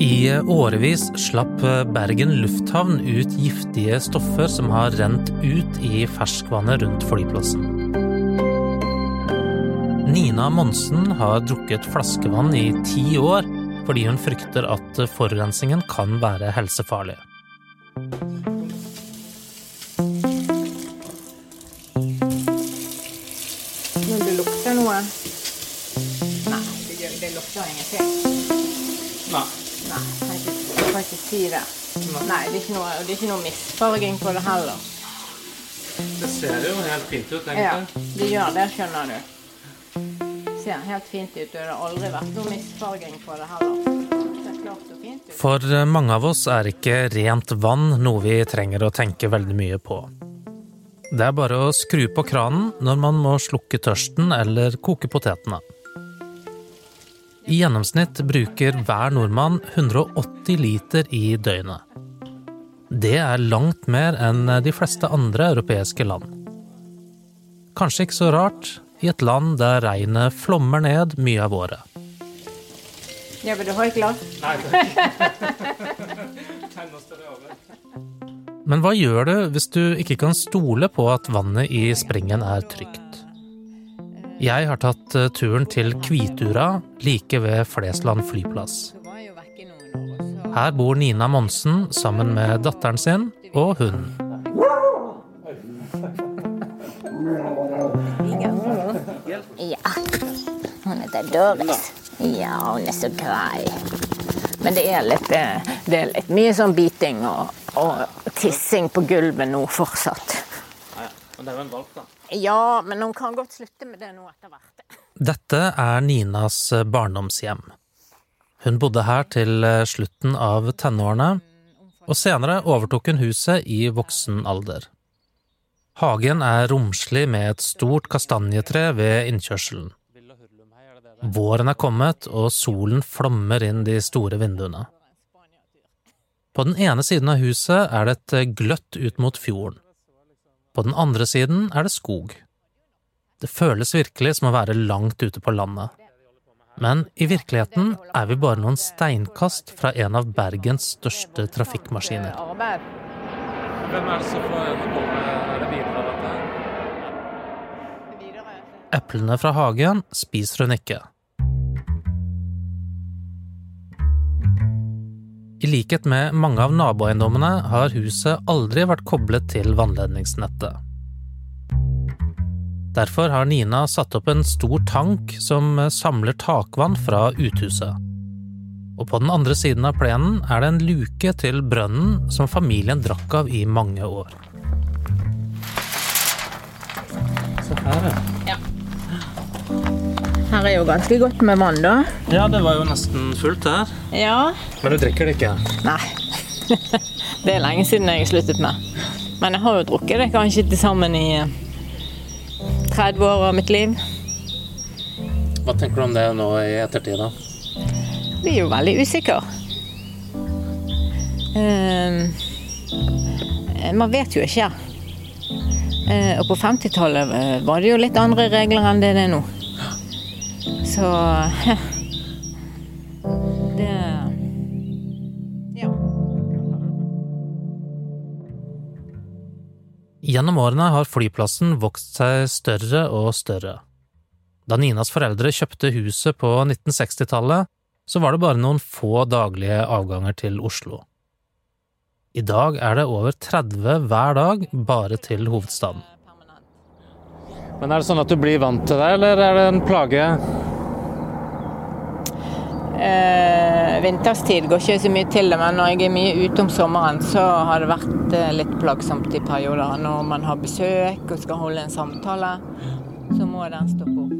I årevis slapp Bergen lufthavn ut giftige stoffer som har rent ut i ferskvannet rundt flyplassen. Nina Monsen har drukket flaskevann i ti år fordi hun frykter at forurensningen kan være helsefarlig. Men det lukter noe? Nei, det, gjør, det lukter ingenting. Ikke, jeg kan ikke si det. Nei, det er ikke noe, det er ikke noe misfarging på det heller. Det ser jo helt fint ut, Ja, det gjør det, skjønner du. Ser helt fint ut, og det har aldri vært noe misfarging på det heller. Det er klart og fint ut. For mange av oss er ikke rent vann noe vi trenger å tenke veldig mye på. Det er bare å skru på kranen når man må slukke tørsten eller koke potetene. I gjennomsnitt bruker hver nordmann 180 liter i døgnet. Det er langt mer enn de fleste andre europeiske land. Kanskje ikke så rart i et land der regnet flommer ned mye av året. Ja, vil du ha et glass? Men hva gjør du hvis du ikke kan stole på at vannet i springen er trygt? Jeg har tatt eh, turen til Kvitura, like ved Flesland flyplass. Her bor Nina Monsen sammen med datteren sin og hunden. Ja. Hun heter Doris. Ja, hun er så grei. Men det er litt, eh, det er litt mye sånn biting og, og tissing på gulvet nå fortsatt. Det er jo en valp, da. Ja, men hun kan godt slutte med det nå etter hvert. Dette er Ninas barndomshjem. Hun bodde her til eh, slutten av tenårene, og senere overtok hun huset i voksen alder. Hagen er romslig med et stort kastanjetre ved innkjørselen. Våren er kommet, og solen flommer inn de store vinduene. På den ene siden av huset er det et gløtt ut mot fjorden. På den andre siden er det skog. Det føles virkelig som å være langt ute på landet. Men i virkeligheten er vi bare noen steinkast fra en av Bergens største trafikkmaskiner. Hvem er det som får henne med videre dette? Eplene fra hagen spiser hun ikke. I likhet med mange av naboeiendommene har huset aldri vært koblet til vannledningsnettet. Derfor har Nina satt opp en stor tank som samler takvann fra uthuset. Og på den andre siden av plenen er det en luke til brønnen som familien drakk av i mange år. Se her, ja. Her er jo ganske godt med vann, da. Ja, det var jo nesten fullt her. Ja. Men du drikker det ikke? Nei. Det er lenge siden jeg har sluttet med. Men jeg har jo drukket det kanskje til sammen i eh, 30 år av mitt liv. Hva tenker du om det nå i ettertid, da? Blir jo veldig usikker. Uh, man vet jo ikke. Uh, og på 50-tallet eh, var det jo litt andre regler enn det det er nå. Så Det Ja. Gjennom årene har flyplassen vokst seg større og større. Da Ninas foreldre kjøpte huset på 1960-tallet, så var det bare noen få daglige avganger til Oslo. I dag er det over 30 hver dag bare til hovedstaden. Men er det sånn at du blir vant til det, eller er det en plage? Eh, vinterstid går ikke så mye til det, men når jeg er mye ute om sommeren, så har det vært eh, litt plagsomt i perioder. Når man har besøk og skal holde en samtale, så må den stoppe opp.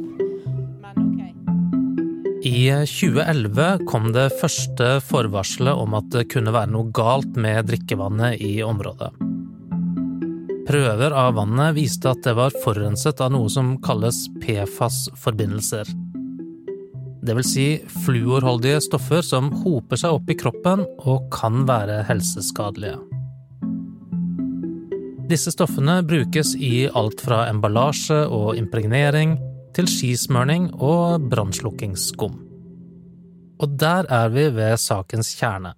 Men OK. I 2011 kom det første forvarselet om at det kunne være noe galt med drikkevannet i området. Prøver av vannet viste at det var forurenset av noe som kalles PFAS-forbindelser. Vil si fluorholdige stoffer som hoper seg opp i kroppen og kan være helseskadelige. Disse stoffene brukes i alt fra emballasje og impregnering til skismørning og brannslukkingsskum. Og der er vi ved sakens kjerne.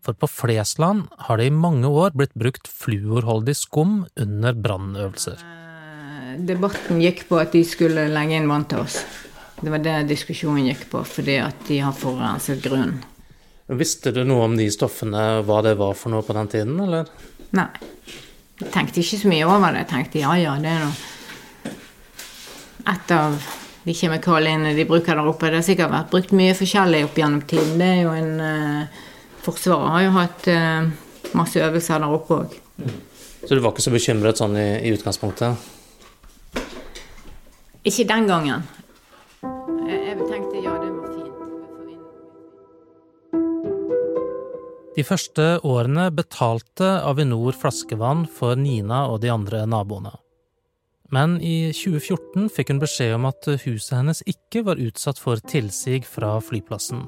For på Flesland har det i mange år blitt brukt fluorholdig skum under brannøvelser. Eh, Debatten gikk på at de skulle legge inn vann til oss. Det var det diskusjonen gikk på, fordi at de har forurenset grunnen. Visste du noe om de stoffene, hva det var for noe på den tiden, eller? Nei. Jeg tenkte ikke så mye over det. Jeg tenkte ja ja, det er nå et av de kjemikaliene de bruker der oppe. Det har sikkert vært brukt mye forskjellig opp gjennom tiden. Det er jo en uh, Forsvaret har jo hatt uh, masse øvelser der oppe òg. Så du var ikke så bekymret sånn i, i utgangspunktet? Ikke den gangen. De første årene betalte Avinor flaskevann for Nina og de andre naboene. Men i 2014 fikk hun beskjed om at huset hennes ikke var utsatt for tilsig fra flyplassen.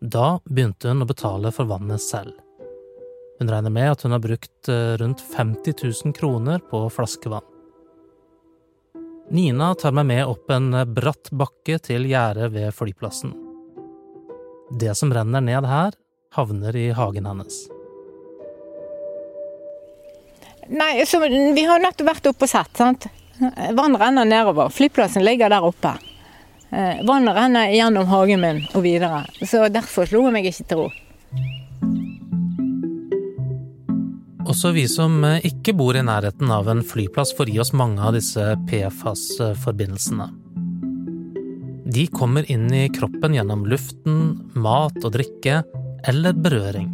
Da begynte hun å betale for vannet selv. Hun regner med at hun har brukt eh, rundt 50 000 kroner på flaskevann. Nina tar meg med opp en bratt bakke til gjerdet ved flyplassen. Det som renner ned her, havner i hagen hennes. Nei, så Vi har nettopp vært oppe og sett. sant? Vann renner nedover. Flyplassen ligger der oppe. Vann vannet renner gjennom hagen min og videre. Så derfor slo jeg meg ikke til ro. Også vi som eh, ikke bor i nærheten av en flyplass, får gi oss mange av disse PFAS-forbindelsene. De kommer inn i kroppen gjennom luften, mat og drikke, eller berøring.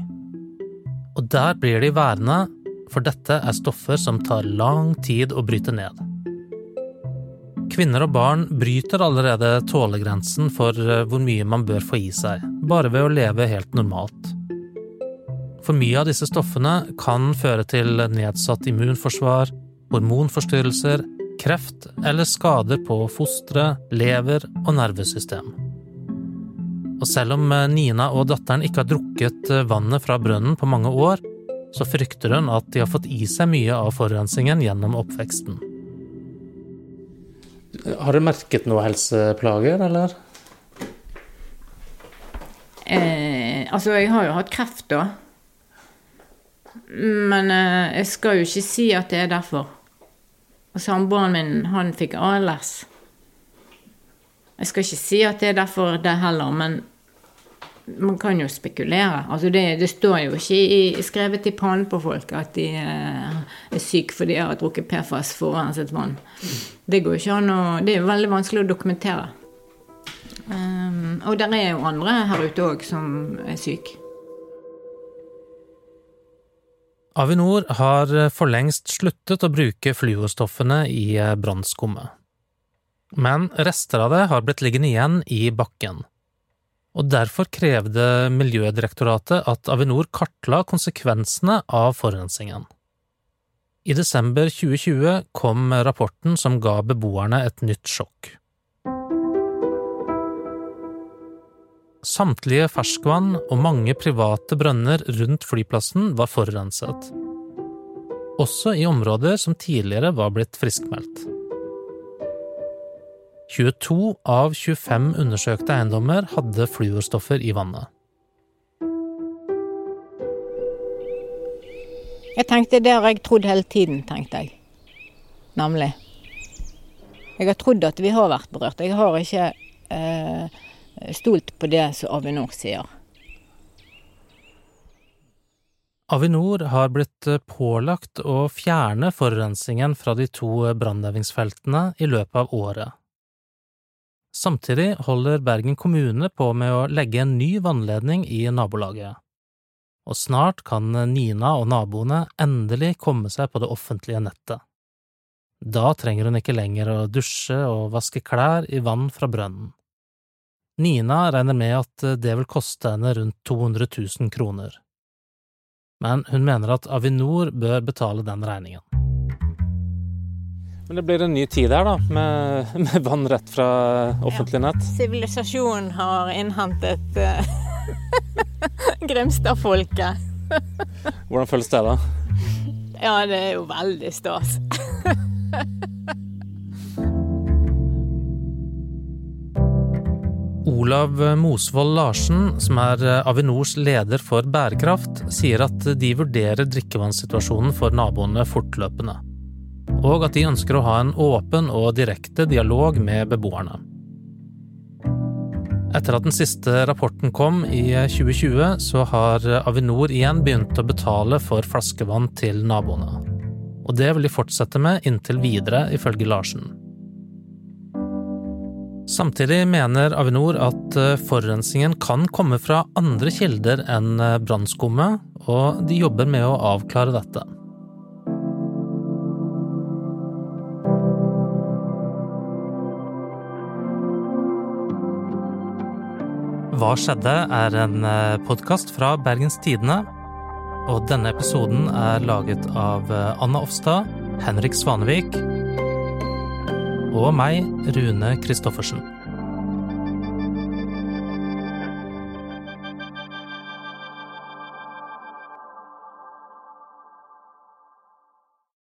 Og der blir de værende, for dette er stoffer som tar lang tid å bryte ned. Kvinner og barn bryter allerede tålegrensen for eh, hvor mye man bør få i seg, bare ved å leve helt normalt. For mye av disse stoffene kan føre til nedsatt immunforsvar, hormonforstyrrelser, kreft eller skader på fostre, lever og nervesystem. Og selv om eh, Nina og datteren ikke har drukket eh, vannet fra brønnen på mange år, så frykter hun at de har fått i seg mye av forurensningen gjennom oppveksten. Har du merket noe helseplager, eller? Eh, altså, jeg har jo hatt kreft, da. Men eh, jeg skal jo ikke si at det er derfor. Og samboeren min, han fikk ALS. Jeg skal ikke si at det er derfor det heller, men man kan jo spekulere. Altså det, det står jo ikke i, skrevet i pannen på folk at de eh, er syke fordi de har drukket PFAS forurenset vann. Det går ikke an å Det er veldig vanskelig å dokumentere. Um, og der er jo andre her ute òg som er syke. Avinor har for lengst sluttet å bruke fluorstoffene i brannskummet. Men rester av det har blitt liggende igjen i bakken. Og derfor krevde Miljødirektoratet at Avinor kartla konsekvensene av forurensningen. I desember 2020 kom rapporten som ga beboerne et nytt sjokk. Samtlige ferskvann og mange private brønner rundt flyplassen var forurenset. Også i områder som tidligere var blitt friskmeldt. 22 av 25 undersøkte eiendommer hadde fluorstoffer i vannet. Jeg tenkte det har jeg trodd hele tiden, tenkte jeg. Nemlig. Jeg har trodd at vi har vært berørt. Jeg har ikke eh, stolt på det som Avinor sier. Avinor har blitt pålagt å fjerne forurensningen fra de to brannøvingsfeltene i løpet av året. Samtidig holder Bergen kommune på med å legge en ny vannledning i nabolaget. Og snart kan Nina og naboene endelig komme seg på det offentlige nettet. Da trenger hun ikke lenger å dusje og vaske klær i vann fra brønnen. Nina regner med at det vil koste henne rundt 200 000 kroner. Men hun mener at Avinor bør betale den regningen. Men det blir en ny tid her, da, med, med vann rett fra offentlig nett? Sivilisasjonen har innhentet uh, Grimstad-folket. Hvordan føles det, da? Ja, det er jo veldig stas. Olav Mosvold Larsen, som er Avinors leder for bærekraft, sier at de vurderer drikkevannssituasjonen for naboene fortløpende, og at de ønsker å ha en åpen og direkte dialog med beboerne. Etter at den siste rapporten kom i 2020, så har Avinor igjen begynt å betale for flaskevann til naboene. Og det vil de fortsette med inntil videre, ifølge Larsen. Samtidig mener Avinor at eh, forurensningen kan komme fra andre kilder enn brannskummet, og de jobber med å avklare dette. Hva skjedde? er en eh, podkast fra Bergens Tidende. Og denne episoden er laget av Anna Offstad, Henrik Svanevik og meg, Rune Christoffersen.